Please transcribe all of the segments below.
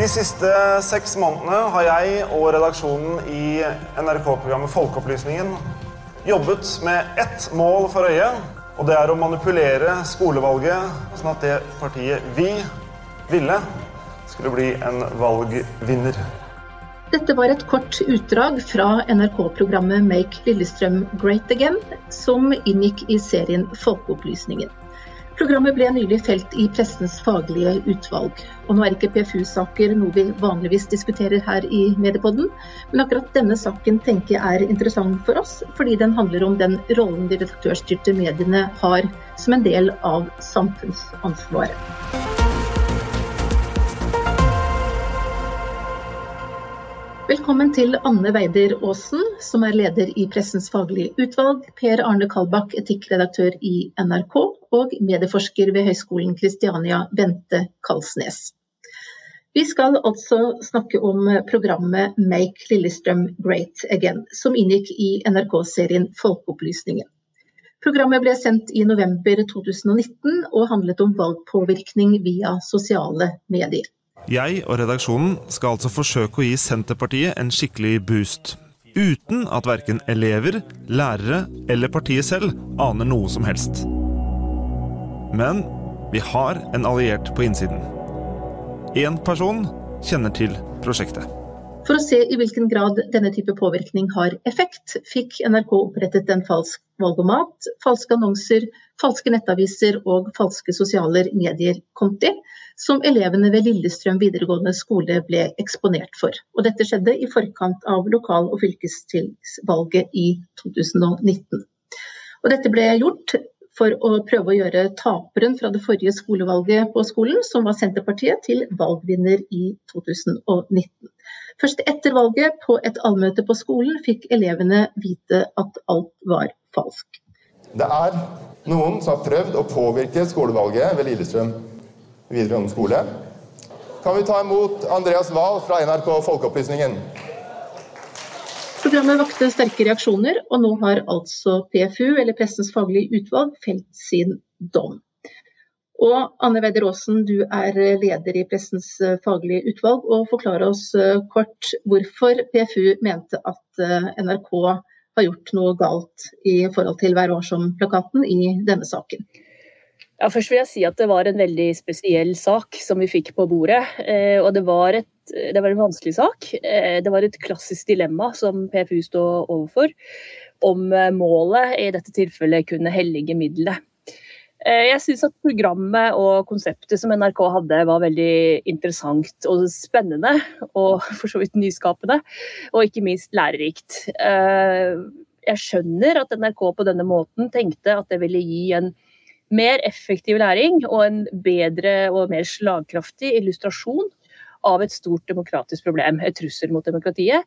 De siste seks månedene har jeg og redaksjonen i NRK-programmet Folkeopplysningen jobbet med ett mål for øye, og det er å manipulere skolevalget sånn at det partiet vi ville, skulle bli en valgvinner. Dette var et kort utdrag fra NRK-programmet Make Lillestrøm Great Again, som inngikk i serien Folkeopplysningen. Programmet ble nylig felt i pressens faglige utvalg. Og nå er ikke PFU-saker noe vi vanligvis diskuterer her i Mediepodden, men akkurat denne saken tenker jeg er interessant for oss, fordi den handler om den rollen de redaktørstyrte mediene har som en del av samfunnsansvaret. Velkommen til Anne Weider Aasen, som er leder i Pressens faglige utvalg, Per Arne Kalbakk, etikkredaktør i NRK, og medieforsker ved Høgskolen Kristiania, Bente Kalsnes. Vi skal altså snakke om programmet Make Lillestrøm Great Again, som inngikk i NRK-serien Folkeopplysningen. Programmet ble sendt i november 2019 og handlet om valgpåvirkning via sosiale medier. Jeg og redaksjonen skal altså forsøke å gi Senterpartiet en skikkelig boost. Uten at verken elever, lærere eller partiet selv aner noe som helst. Men vi har en alliert på innsiden. Én person kjenner til prosjektet. For å se i hvilken grad denne type påvirkning har effekt, fikk NRK opprettet en falsk valgomat, falske annonser, falske nettaviser og falske sosiale medier-konti, som elevene ved Lillestrøm videregående skole ble eksponert for. Og dette skjedde i forkant av lokal- og fylkestingsvalget i 2019. Og dette ble gjort for å prøve å gjøre taperen fra det forrige skolevalget på skolen, som var Senterpartiet, til valgvinner i 2019. Først etter valget, på et allmøte på skolen, fikk elevene vite at alt var falsk. Det er noen som har prøvd å påvirke skolevalget ved Lillestrøm videregående skole. Kan vi ta imot Andreas Wahl fra NRK Folkeopplysningen? Programmet vakte sterke reaksjoner, og nå har altså PFU, eller Pressens faglige utvalg, felt sin dom. Og Anne Weider Aasen, du er leder i Pressens faglige utvalg, og forklar oss eh, kort hvorfor PFU mente at eh, NRK har gjort noe galt i forhold til hver år som plakaten i denne saken. Ja, først vil jeg si at det var en veldig spesiell sak som vi fikk på bordet. Eh, og det var, et, det var en vanskelig sak. Eh, det var et klassisk dilemma som PFU stod overfor. Om eh, målet i dette tilfellet kunne hellige middelet. Jeg syns at programmet og konseptet som NRK hadde var veldig interessant og spennende. Og for så vidt nyskapende, og ikke minst lærerikt. Jeg skjønner at NRK på denne måten tenkte at det ville gi en mer effektiv læring og en bedre og mer slagkraftig illustrasjon av et stort demokratisk problem, et trussel mot demokratiet,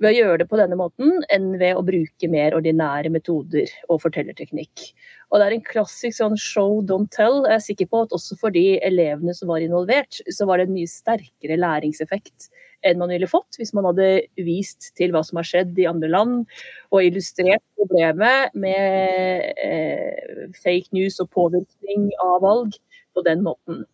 ved å gjøre det på denne måten enn ved å bruke mer ordinære metoder og fortellerteknikk. Og Det er en klassisk sånn show, don't tell. Jeg er sikker på at også for de elevene som var involvert, så var det en mye sterkere læringseffekt enn man ville fått hvis man hadde vist til hva som har skjedd i andre land, og illustrert problemet med eh, fake news og påvirkning av valg på den måten.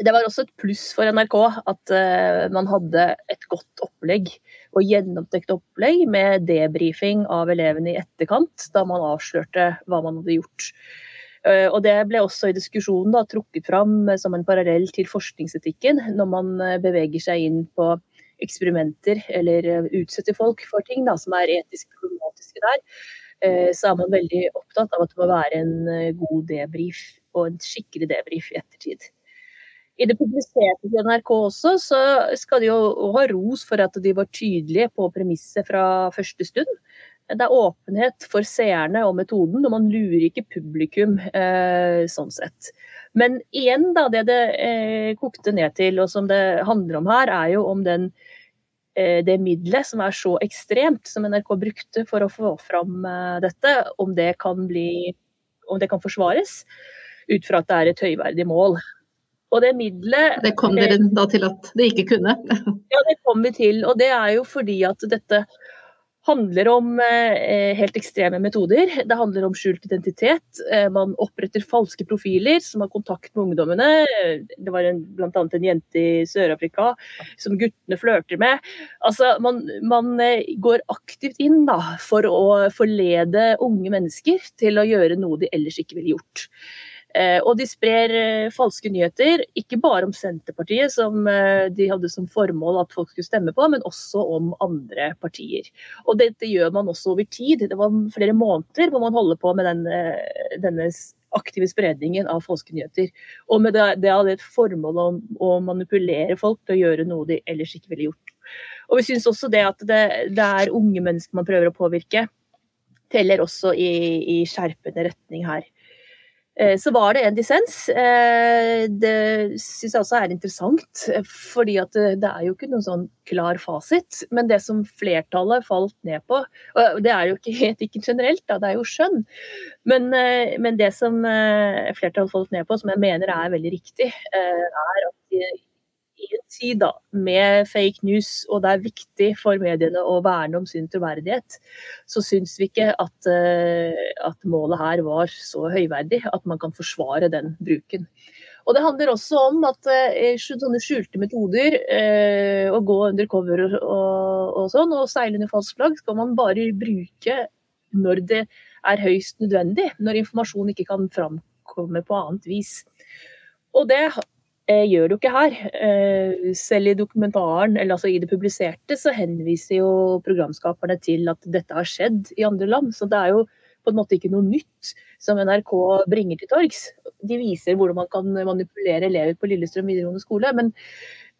Det var også et pluss for NRK at eh, man hadde et godt opplegg og gjennomtenkt opplegg med debrifing av elevene i etterkant, da man avslørte hva man hadde gjort. Uh, og Det ble også i diskusjonen da, trukket fram som en parallell til forskningsetikken, når man uh, beveger seg inn på eksperimenter eller utsetter folk for ting da, som er etisk problematiske der. Så er man veldig opptatt av at det må være en god debrief og en skikkelig debrief i ettertid. I det publiserte til NRK også, så skal de jo ha ros for at de var tydelige på premisset fra første stund. Det er åpenhet for seerne og metoden, og man lurer ikke publikum eh, sånn sett. Men igjen, da, det det eh, kokte ned til, og som det handler om her, er jo om den, eh, det middelet som er så ekstremt, som NRK brukte for å få fram eh, dette, om det kan bli om det kan forsvares ut fra at det er et høyverdig mål. Og det middelet Det kom dere da til at det ikke kunne? ja, det kom vi til. Og det er jo fordi at dette handler om eh, helt ekstreme metoder. Det handler om skjult identitet. Eh, man oppretter falske profiler som har kontakt med ungdommene. Det var bl.a. en jente i Sør-Afrika som guttene flørter med. Altså, man, man eh, går aktivt inn da, for å forlede unge mennesker til å gjøre noe de ellers ikke ville gjort. Eh, og de sprer eh, falske nyheter, ikke bare om Senterpartiet, som eh, de hadde som formål at folk skulle stemme på, men også om andre partier. Og dette gjør man også over tid. Det var flere måneder hvor man holder på med den, denne aktive spredningen av falske nyheter. Og med det, hadde et formål om å manipulere folk til å gjøre noe de ellers ikke ville gjort. Og vi syns også det at det, det, er unge mennesker man prøver å påvirke, teller også i, i skjerpende retning her. Eh, så var det en dissens. Eh, det syns jeg også er interessant, fordi det, er jo ikke noen sånn klar fasit. Men det som flertallet falt ned på, og det er jo ikke etikken generelt, da, det er jo skjønn. Men, eh, men, det som flertallet falt ned på, som jeg mener er veldig riktig, er at i en tid da, med fake news, og det er viktig for mediene å verne om sin troverdighet, så syns vi ikke at, uh, at, målet her var så høyverdig at man kan forsvare den bruken. Og Det handler også om at uh, sånne skjulte metoder, uh, å gå undercover og, og, og sånn, og seile under falskt flagg, skal man bare bruke når det er høyst nødvendig, når informasjon ikke kan framkomme på annet vis. Og det Eh, gjør det jo ikke her. Eh, selv i dokumentaren, eller altså i det publiserte, så henviser jo programskaperne til at dette har skjedd i andre land. Så det er jo på en måte ikke noe nytt som NRK bringer til torgs. De viser hvordan man kan manipulere elever på Lillestrøm videregående skole. Men,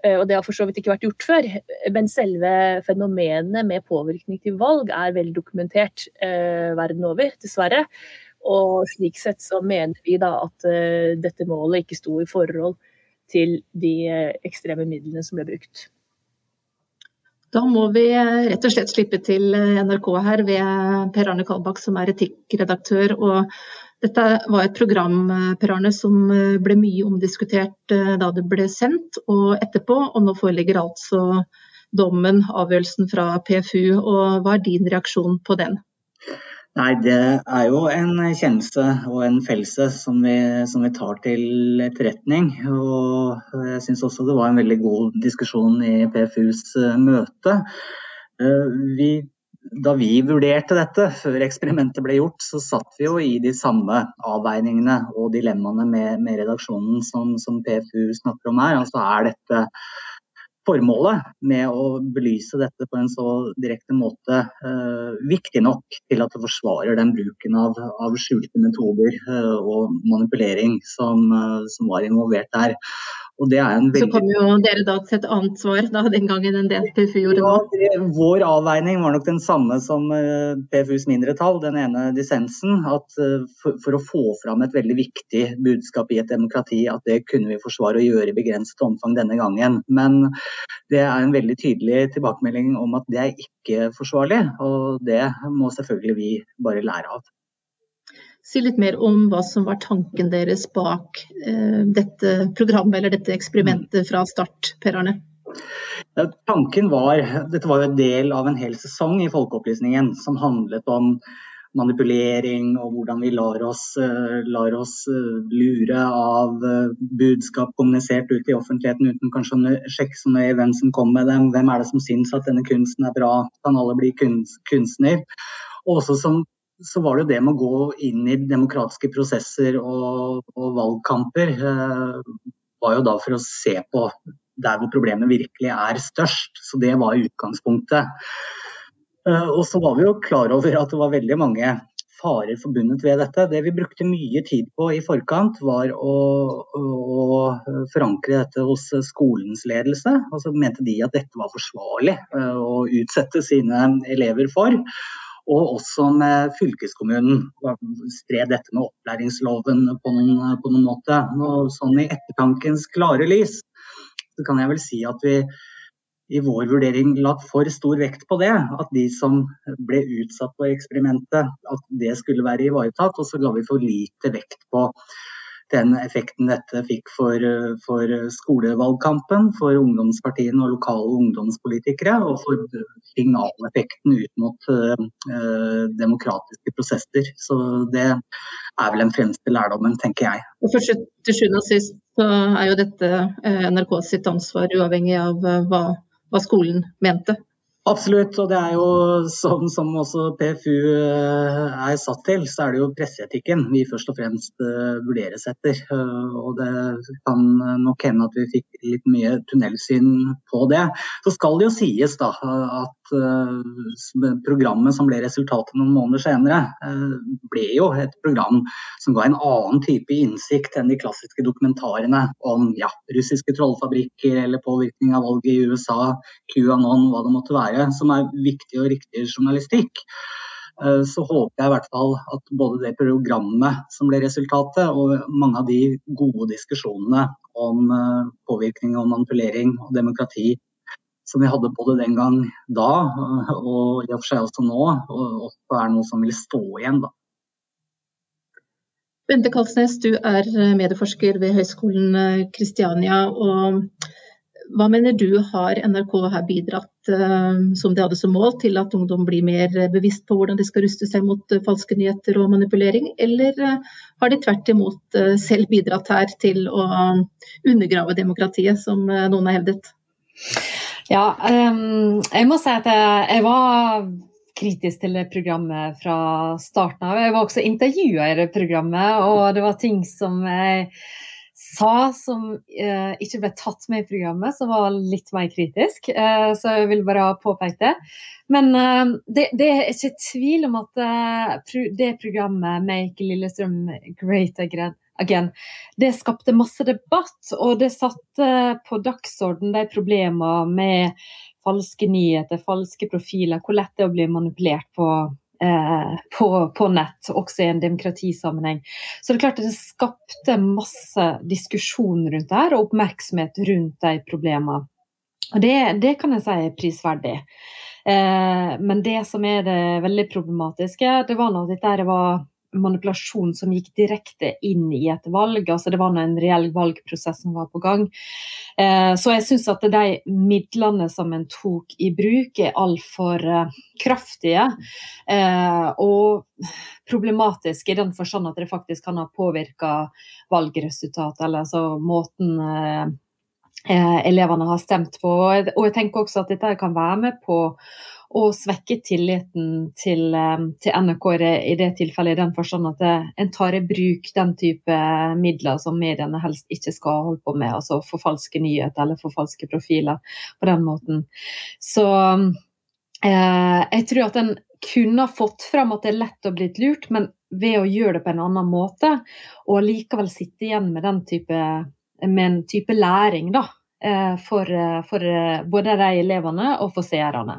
eh, og det har for så vidt ikke vært gjort før. Men selve fenomenet med påvirkning til valg er vel dokumentert eh, verden over, dessverre. Og slik sett så mener vi da at eh, dette målet ikke sto i forhold til de eh, ekstreme midlene som ble brukt. Da må vi eh, rett og slett slippe til eh, NRK her ved Per Arne Kalbakk, som er etikkredaktør. og dette var et program Per Arne, som ble mye omdiskutert da det ble sendt og etterpå. Og nå foreligger altså dommen, avgjørelsen fra PFU. og Hva er din reaksjon på den? Nei, det er jo en kjennelse og en fellelse som vi, som vi tar til etterretning. Og jeg syns også det var en veldig god diskusjon i PFUs eh, møte. Eh, vi, da vi vurderte dette før eksperimentet ble gjort, så satt vi jo i de samme avveiningene og dilemmaene med, med redaksjonen som, som PFU snakker om her. Altså er dette formålet med å belyse dette på en så direkte måte eh, viktig nok til at det forsvarer den bruken av, av skjulte metoder eh, og manipulering som, eh, som, var involvert der. Veldig... Så kom jo dere da til et annet svar da, den gangen enn det PFU gjorde nå? Ja, vår avveining var nok den samme som uh, PFUs mindretall, den ene dissensen. At uh, for, for, å få fram et veldig viktig budskap i et demokrati, at det kunne vi forsvare å gjøre i begrenset omfang denne gangen. Men det er en veldig tydelig tilbakemelding om at det er ikke forsvarlig, og det må selvfølgelig vi bare lære av si litt mer om hva som var tanken deres bak eh, dette programmet eller dette eksperimentet fra start, Per Arne? Ja, tanken var, Dette var jo en del av en hel sesong i Folkeopplysningen som handlet om manipulering og hvordan vi lar oss, uh, lar oss uh, lure av uh, budskap kommunisert ut i offentligheten uten kanskje å sjekke så nøye hvem som kom med dem. Hvem er det som syns at denne kunsten er bra? Kan alle bli kunst, kunstner? Og også som så var det jo det med å gå inn i demokratiske prosesser og, og valgkamper eh, var jo da for å se på der hvor problemet virkelig er størst. Så det var utgangspunktet. Eh, og så var vi jo klar over at det var veldig mange farer forbundet ved dette. Det vi brukte mye tid på i forkant, var å, å forankre dette hos skolens ledelse. Og så mente de at dette var forsvarlig eh, å utsette sine elever for og også med fylkeskommunen. Spre dette med opplæringsloven på noen, på noen måte. Og sånn I ettertankens klare lys så kan jeg vel si at vi i vår vurdering la for stor vekt på det. At de som ble utsatt på eksperimentet, at det skulle være ivaretatt. Og så la vi for lite vekt på den effekten dette fikk for, for skolevalgkampen, for ungdomspartiene og lokale ungdomspolitikere, og for signaleffekten ut mot uh, demokratiske prosesser. Så det er vel den fremste lærdommen, tenker jeg. Og for Til sjuende og sist så er jo dette NRK sitt ansvar, uavhengig av hva, hva skolen mente. Absolutt, og det er jo sånn som også PFU eh, er satt til, så er det jo presseetikken vi først og fremst uh, vurderes etter. Uh, og det kan nok hende at vi fikk litt mye tunnelsyn på det. Så skal det jo sies da at programmet som ble resultatet noen måneder senere, ble jo et program som ga en annen type innsikt enn de klassiske dokumentarene om ja, russiske trollfabrikker eller påvirkning av valget i USA, QAnon, hva det måtte være være, som er viktig og riktig journalistikk. Eh, så håper jeg i hvert fall at både det programmet som ble resultatet, og mange av de gode diskusjonene om eh, påvirkning og manipulering og demokrati som vi hadde både den gang da, eh, og i og for seg også nå, og også er noe som vil stå igjen. da. Bente Kalsnes, du er medieforsker ved Høgskolen Kristiania. og hva mener du har NRK her bidratt, eh, som de hadde som mål, til at ungdom blir mer bevisst på hvordan de skal ruste seg mot eh, falske nyheter og manipulering, eller eh, har de tvert imot selv bidratt her til å undergrave demokratiet, som noen har hevdet? Ja, um, jeg må si at jeg, var kritisk til programmet fra starten av. Jeg var også intervjua i det programmet, og det var ting som jeg sa som eh, ikke ble tatt med i programmet, som var litt mer kritisk. Eh, så jeg vil bare påpeke det. Men eh, det, det, er ikke tvil om at eh, det programmet, 'Make Lillestrøm Great Again', det skapte masse debatt, og det satte på dagsorden de problemene med falske nyheter, falske profiler, hvor lett det er å bli manipulert på på, på, nett, også i en demokratisammenheng. Så det er klart at det skapte masse diskusjon rundt det her, og oppmerksomhet rundt de problemene. Og det, det kan jeg si er prisverdig. Eh, men det som er det veldig problematiske, det var at dette var manipulasjon som gikk direkte inn i et valg. altså Det var en reell valgprosess som var på gang. Eh, så jeg syns at de midlene som en tok i bruk, er altfor eh, kraftige. Eh, og problematiske i den forstand at det faktisk kan ha påvirka valgresultatet, eller altså måten elevene har stemt på. Og jeg tenker også at dette kan være med på og svekke tilliten til, eh, til NRK i det, tilfellet, i den forstand at det, en tar i bruk den type midler som mediene helst ikke skal holde på med, altså forfalske nyheter eller forfalske profiler på den måten. Så eh, jeg tror at en kunne fått fram at det er lett å bli lurt, men ved å gjøre det på en annen måte, og likevel sitte igjen med type, med en type læring, da. Eh, for, eh, for både de elevene og for seerne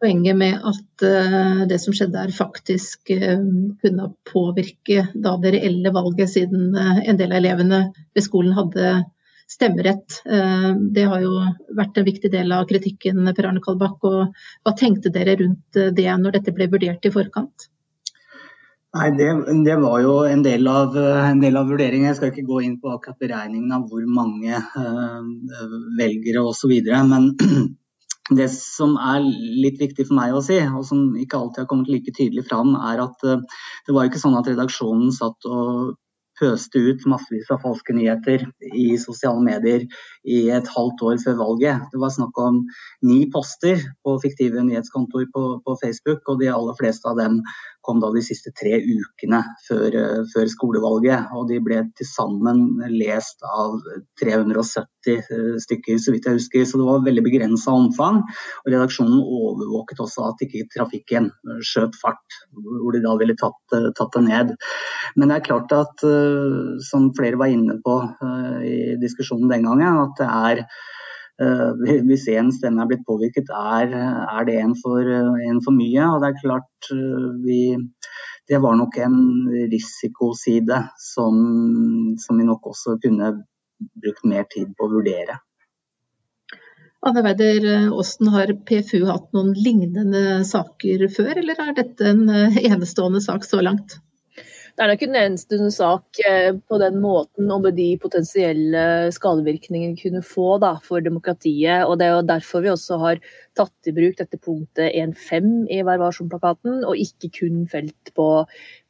poenget med at uh, det som skjedde her faktisk uh, kunne påvirke det reelle valget, siden uh, en del av elevene ved skolen hadde stemmerett. det har jo vært en viktig del av kritikken, Per Arne Kalbakk. Og hva tenkte dere rundt det når dette ble vurdert i forkant? Nei, det, det, var jo en del av, en del av vurderingen. Jeg skal ikke gå inn på akkurat beregningen av hvor mange uh, velgere osv. Men det som er litt viktig for meg å si, og som ikke alltid har kommet like tydelig fram, er at eh, det var ikke sånn at redaksjonen satt og pøste ut massevis av falske nyheter i sosiale medier i et halvt år før valget. Det var snakk om ni poster på fiktive nyhetskontoer på, på Facebook, og de aller fleste av dem kom da de siste tre ukene før, eh, før skolevalget. Og de ble til sammen lest av 370 eh, stykker, så vidt jeg husker. Så det var veldig begrensa omfang. Og redaksjonen overvåket også at ikke trafikken skjøt fart, hvor de da ville tatt, eh, tatt det ned. Men det er klart at, som flere var inne på i diskusjonen den gangen, at det er hvis en stemme er blitt påvirket, er, er det en for, en for, mye. Og det er klart vi Det var nok en risikoside som, som vi nok også kunne brukt mer tid på å vurdere. Anne Weider Åsten, har PFU hatt noen lignende saker før, eller er dette en enestående sak så langt? Det er nok en eneste sak eh, på den måten og med de potensielle skadevirkningene kunne få da, for demokratiet. og Det er jo derfor vi også har tatt i bruk dette punktet 1.5 i Vær varsom-plakaten, og ikke kun felt på,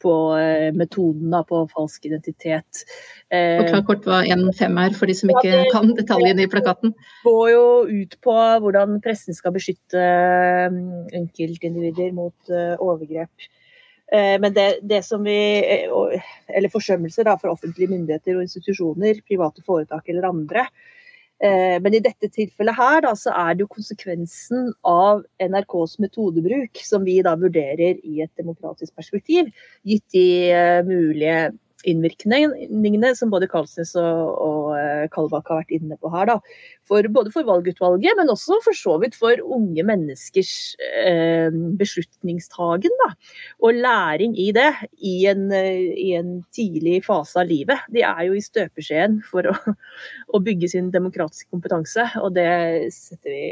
på eh, metoden da, på falsk identitet. Forklar kort hva 1.5 er, for de som ikke ja, det, kan detaljene i plakaten. Det går jo ut på hvordan pressen skal beskytte enkeltindivider mot overgrep. Eh, men det, det, som vi, eh, eller forsømmelser da, for offentlige myndigheter og institusjoner, private foretak eller andre. Eh, men i dette tilfellet her da, så er det jo konsekvensen av NRKs metodebruk som vi da vurderer i et demokratisk perspektiv, gitt de mulige innvirkningene som både Karlsnes og, og eh, Kalbakk har vært inne på her. Da. For, både for valgutvalget, men også for så vidt for unge menneskers eh, beslutningstagen. Da. Og læring i det i en, i en, tidlig fase av livet. De er jo i støpeskjeen for å, å bygge sin demokratiske kompetanse, og det setter vi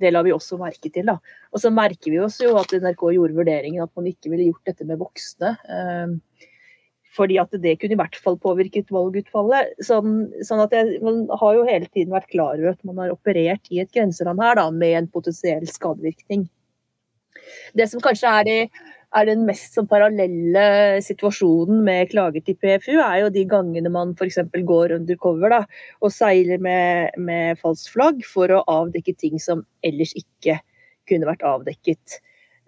det la vi også merke til. Da. Og så merker vi oss jo at NRK gjorde vurderingen at man ikke ville gjort dette med voksne. Eh, fordi at det kunne i hvert fall påvirket valgutfallet. Sånn, sånn at jeg, Man har jo hele tiden vært klar over at man har operert i et grenseland her da, med en potensiell skadevirkning. Det som kanskje er, i, er den mest sånn, parallelle situasjonen med klager til PFU, er jo de gangene man f.eks. går undercover da, og seiler med, med falskt flagg for å avdekke ting som ellers ikke kunne vært avdekket.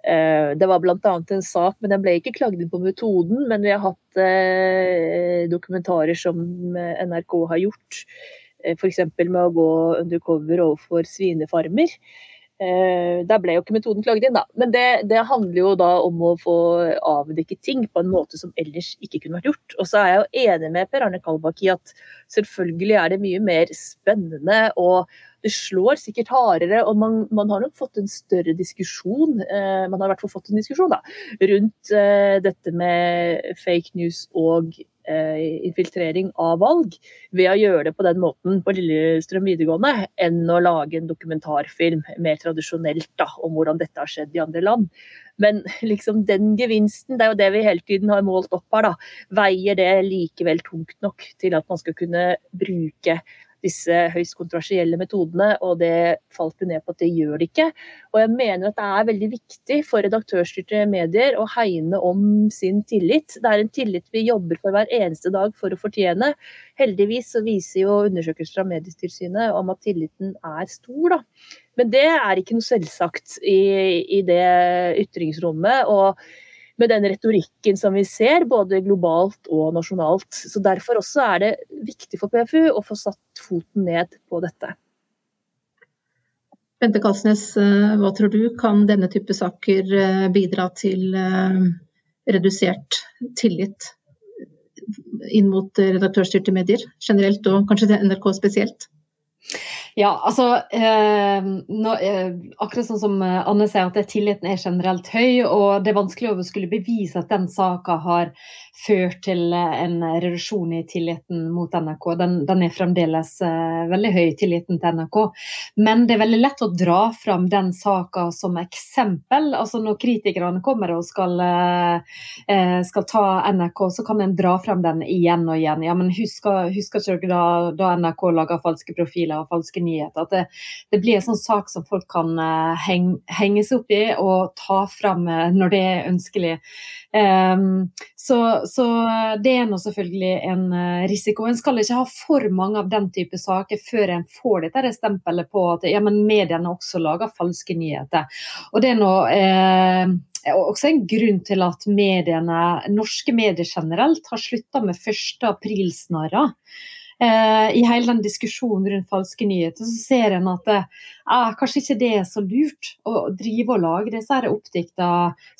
Eh, det var bl.a. en sak, men den ble ikke klagd inn på metoden. Men vi har hatt eh, dokumentarer som NRK har gjort, eh, f.eks. med å gå undercover overfor svinefarmer. Der ble jo ikke metoden klagd inn, da. Men det, det, handler jo da om å få avdekket ting på en måte som ellers ikke kunne vært gjort. Og så er jeg jo enig med Per Arne Kalbakk i at selvfølgelig er det mye mer spennende og det slår sikkert hardere, og man, man, har nok fått en større diskusjon eh, man har i hvert fall fått en diskusjon da, rundt eh, dette med fake news og eh, infiltrering av valg ved å gjøre det på den måten på Lillestrøm videregående, enn å lage en dokumentarfilm mer tradisjonelt da, om hvordan dette har skjedd i andre land. Men liksom den gevinsten, det er jo det vi hele tiden har målt opp her, da, veier det likevel tungt nok til at man skal kunne bruke disse høyst kontroversielle metodene, og det falt jo ned på at det gjør det ikke. Og jeg mener at det er veldig viktig for redaktørstyrte medier å hegne om sin tillit. Det er en tillit vi jobber for hver eneste dag for å fortjene. Heldigvis så viser jo undersøkelser fra Medietilsynet om at tilliten er stor, da. Men det er ikke noe selvsagt i, i det ytringsrommet. og med den retorikken som vi ser, både globalt og nasjonalt. Så Derfor også er det viktig for PFU å få satt foten ned på dette. Bente Kalsnes, eh, hva tror du? Kan denne type saker eh, bidra til eh, redusert tillit inn mot redaktørstyrte medier generelt, og kanskje til NRK spesielt? Ja, altså eh, nå, eh, Akkurat sånn som eh, Anne sier, at tilliten er generelt høy. Og det er vanskelig å skulle bevise at den saka har ført til eh, en reduksjon i tilliten mot NRK. Den, den er fremdeles eh, veldig høy, tilliten til NRK. Men det er veldig lett å dra fram den saka som eksempel. Altså Når kritikerne kommer og skal, eh, skal ta NRK, så kan en dra fram den igjen og igjen. Ja, men Husker, husker ikke dere da, da NRK laga falske profiler og falske nyheter. At det, det blir en sånn sak som folk kan uh, heng, henge seg opp i og ta fram uh, når det er ønskelig. Um, så, så, det er nå selvfølgelig en uh, risiko. En skal ikke ha for mange av den type saker før en får dette stempelet på at ja, men mediene også lager falske nyheter. Og det er nå også en grunn til at mediene, norske medier generelt har slutta med 1. april-snarrer eh, i hele den diskusjonen rundt falske nyheter, så ser en at ah, kanskje ikke det er så lurt å drive og lage disse oppdikta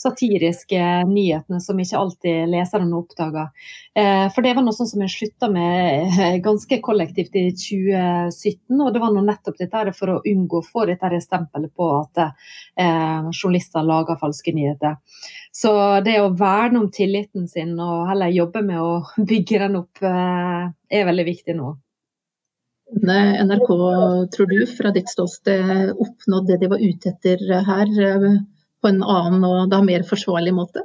satiriske nyhetene som ikke alltid leserne oppdager. Eh, for det var noe sånn som en slutta med eh, ganske kollektivt i 2017, og det var noe nettopp dette for å unngå å få dette stempelet på at eh, journalister lager falske nyheter. Så det å verne om tilliten sin og heller jobbe med å bygge den opp, eh, er veldig viktig nå. NRK, tror du, fra ditt ståsted oppnådd det de var ute etter her, eh, på en annen og da mer forsvarlig måte?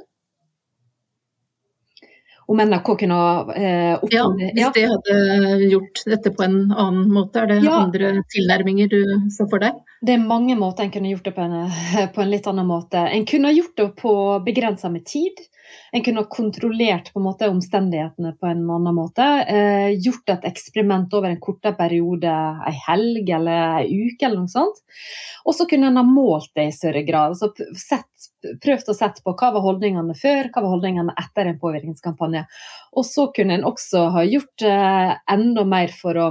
om NRK kunne eh, det? Ja, hvis de hadde gjort dette på en annen måte, er det ja. andre tilnærminger du så for deg? Det er mange måter en kunne gjort det på en, på en litt annen måte. En kunne gjort det på begrensa med tid. En kunne kontrollert på måte omstendighetene på en annen måte. Eh, gjort et eksperiment over en kortere periode, ei helg eller ei uke eller noe sånt. Og så kunne en ha målt det i større grad. Altså sett, prøvd å sette på hva var holdningene før, hva var holdningene etter en påvirkningskampanje. Og så kunne en også ha gjort eh, enda mer for å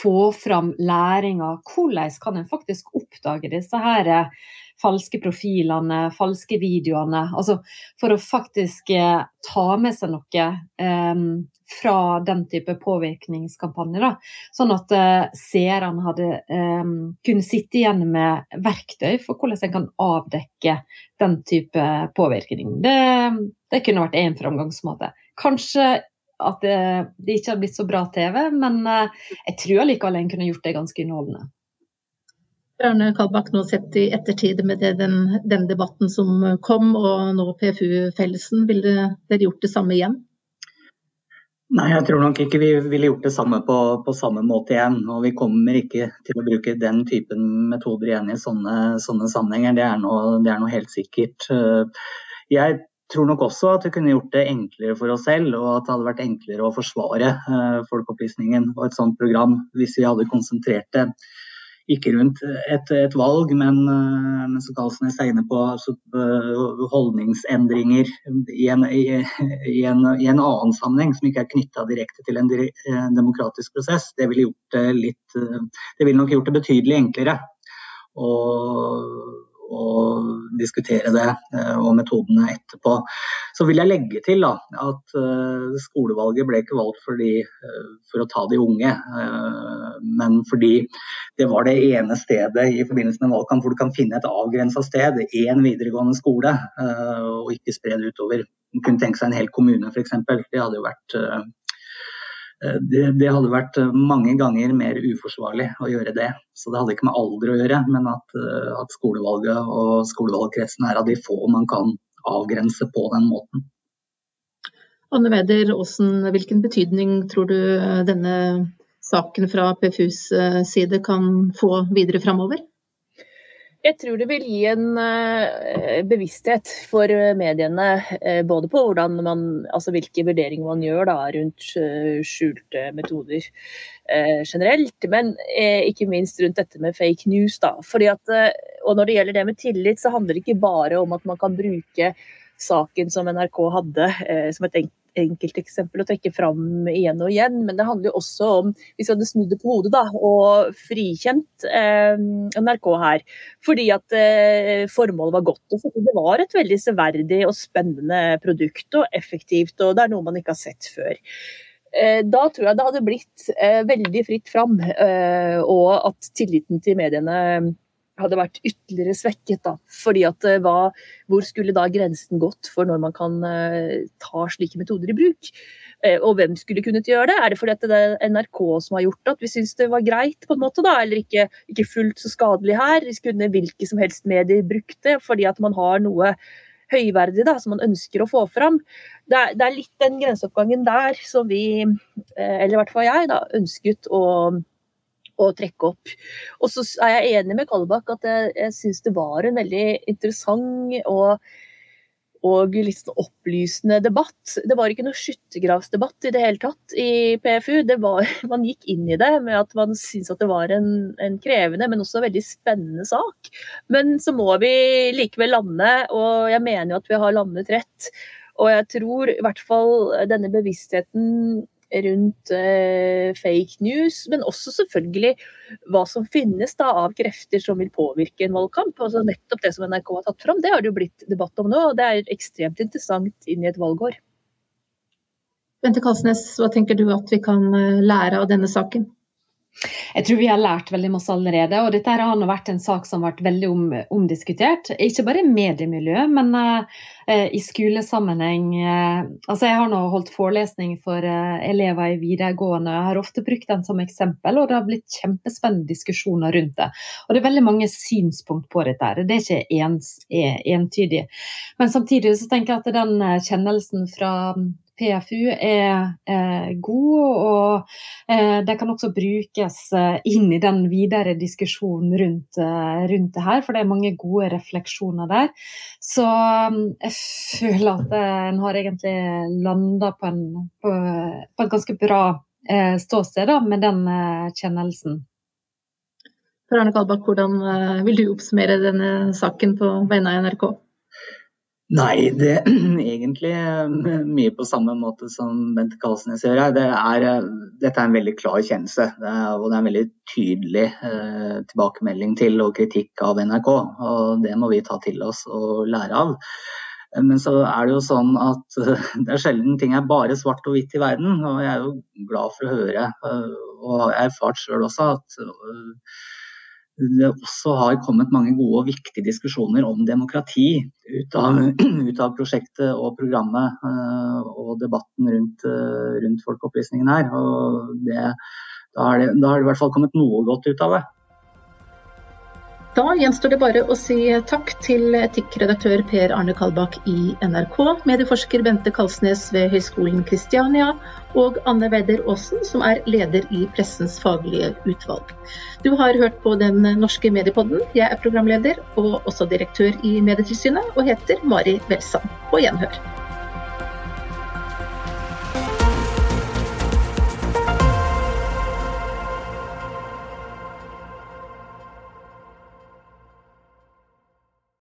få fram læringa. Hvordan kan en faktisk oppdage disse her eh, falske profilene, falske videoene. Altså for å faktisk eh, ta med seg noe eh, fra den type påvirkningskampanjer. Da. Sånn at eh, seerne hadde eh, kunne sitte igjen med verktøy for hvordan en kan avdekke den type påvirkning. Det, det kunne vært én framgangsmåte. Kanskje at det, det, ikke har blitt så bra TV, men eh, jeg tror allikevel en kunne gjort det ganske innholdende. Arne Kalbakk nå sett i ettertid med det, den, den, debatten som kom, og nå PFU-fellesen. Ville dere gjort det samme igjen? Nei, jeg tror nok ikke vi ville gjort det samme på, på, samme måte igjen. Og vi kommer ikke til å bruke den typen metoder igjen i sånne, sånne sammenhenger. Det er, noe, det er, noe, helt sikkert. Jeg tror nok også at vi kunne gjort det enklere for oss selv, og at det hadde vært enklere å forsvare uh, folkeopplysningen og et sånt program hvis vi hadde konsentrert det ikke rundt et, et valg, men, eh, men som Karlsnes er inne på, altså, eh, holdningsendringer i en, i, i, en, i en, annen sammenheng som ikke er knytta direkte til en, demokratisk prosess, det ville, gjort det, litt, eh, det ville nok gjort det betydelig enklere. Og og diskutere det eh, og metodene etterpå. Så vil jeg legge til da, at uh, skolevalget ble ikke valgt fordi, uh, for å ta de unge, men fordi det var det ene stedet i forbindelse med valgkamp hvor du kan finne et avgrensa sted, én videregående skole, og ikke spre det utover. Man kunne tenke seg en hel kommune f.eks. Det hadde jo vært Eh, det, det, hadde vært eh, mange ganger mer uforsvarlig å gjøre det. Så det hadde ikke med alder å gjøre, men at, eh, at skolevalget og skolevalgkretsen er av de få man kan avgrense på den måten. Anne Weder Aasen, hvilken betydning tror du denne saken fra PFUs side kan få videre framover? Jeg tror det vil gi en uh, bevissthet for mediene, uh, både på man, altså hvilke vurderinger man gjør da, rundt skjulte metoder generelt, men ikke minst rundt dette med fake news. Da. At, og når det gjelder det med tillit, så handler det ikke bare om at man kan bruke saken som NRK hadde som et enkelt enkelteksempel å trekke fram igjen og igjen, men det handler jo også om, hvis vi hadde snudd det på hodet da, og frikjent eh, NRK her, fordi at eh, formålet var godt. og Det var et veldig severdig og spennende produkt, og effektivt, og det er noe man ikke har sett før. Eh, da tror jeg det hadde blitt eh, veldig fritt fram, eh, og at tilliten til mediene hadde vært ytterligere svekket. Da. Fordi at eh, hva, Hvor skulle da grensen gått for når man kan uh, ta slike metoder i bruk? Uh, og hvem skulle kunnet gjøre det? Er det fordi at det er NRK som har gjort at vi syns det var greit, på en måte da, eller ikke, ikke fullt så skadelig her? Vi skulle hvilke som helst medier brukt det fordi at man har noe høyverdig da, som man ønsker å få fram. Det er, det er litt den grenseoppgangen der som vi, eller i hvert fall jeg, da, ønsket å å trekke opp. Og så er jeg enig med Kallebakk at jeg, jeg syns det var en veldig interessant og, og litt sånn opplysende debatt. Det var ikke noe skyttergravsdebatt i det hele tatt i PFU. Var, man gikk inn i det med at man syntes at det var en, en, krevende, men også veldig spennende sak. Men så må vi likevel lande, og jeg mener jo at vi har landet rett. Og jeg tror i hvert fall denne bevisstheten rundt eh, fake news, men også selvfølgelig hva som finnes da av krefter som vil påvirke en valgkamp. Altså Nettopp det som NRK har tatt fram, det har det jo blitt debatt om nå. og Det er ekstremt interessant inn i et valgår. Bente Kalsnes, hva tenker du at vi kan eh, lære av denne saken? Jeg tror vi har lært veldig masse allerede. og Dette har nå vært en sak som har vært veldig om, omdiskutert. Ikke bare i mediemiljøet, men uh, i skolesammenheng. Uh, altså jeg har nå holdt forelesning for uh, elever i videregående. Jeg har ofte brukt den som eksempel, og det har blitt kjempespennende diskusjoner rundt det. Og Det er veldig mange synspunkt på dette. Det er ikke ens, er, entydig. Men samtidig så tenker jeg at den kjennelsen fra PFU er eh, god, og eh, det kan også brukes eh, inn i den videre diskusjonen rundt, eh, rundt, det her, for det er mange gode refleksjoner der. Så mm, jeg føler at en har egentlig landa på, på, på, et ganske bra eh, ståsted da, med den kjennelsen. Per Arne Kalbakk, hvordan vil du oppsummere denne saken på vegne av NRK? Nei, det er egentlig eh, mye på samme måte som Bente Kalsnes gjør Det er, eh, dette er en veldig klar kjennelse, og det er en veldig tydelig eh, tilbakemelding til og kritikk av NRK. og Det må vi ta til oss og lære av. Men så er det jo sånn at det er sjelden ting er bare svart og hvitt i verden. Og jeg er jo glad for å høre, og jeg har erfart sjøl også, at det også har kommet mange gode og viktige diskusjoner om demokrati ut av, ut av prosjektet og programmet uh, og debatten rundt, uh, rundt folkeopplysningen her. Og det, da, har det, da har det i hvert fall kommet noe godt ut av det. Da gjenstår det bare å si takk til etikkredaktør Per Arne Kalbakk i NRK, medieforsker Bente Kalsnes ved Høgskolen Kristiania og Anne Weider Aasen, som er leder i Pressens faglige utvalg. Du har hørt på Den norske mediepodden. Jeg er programleder og også direktør i Medietilsynet og heter Mari Welsand. På gjenhør.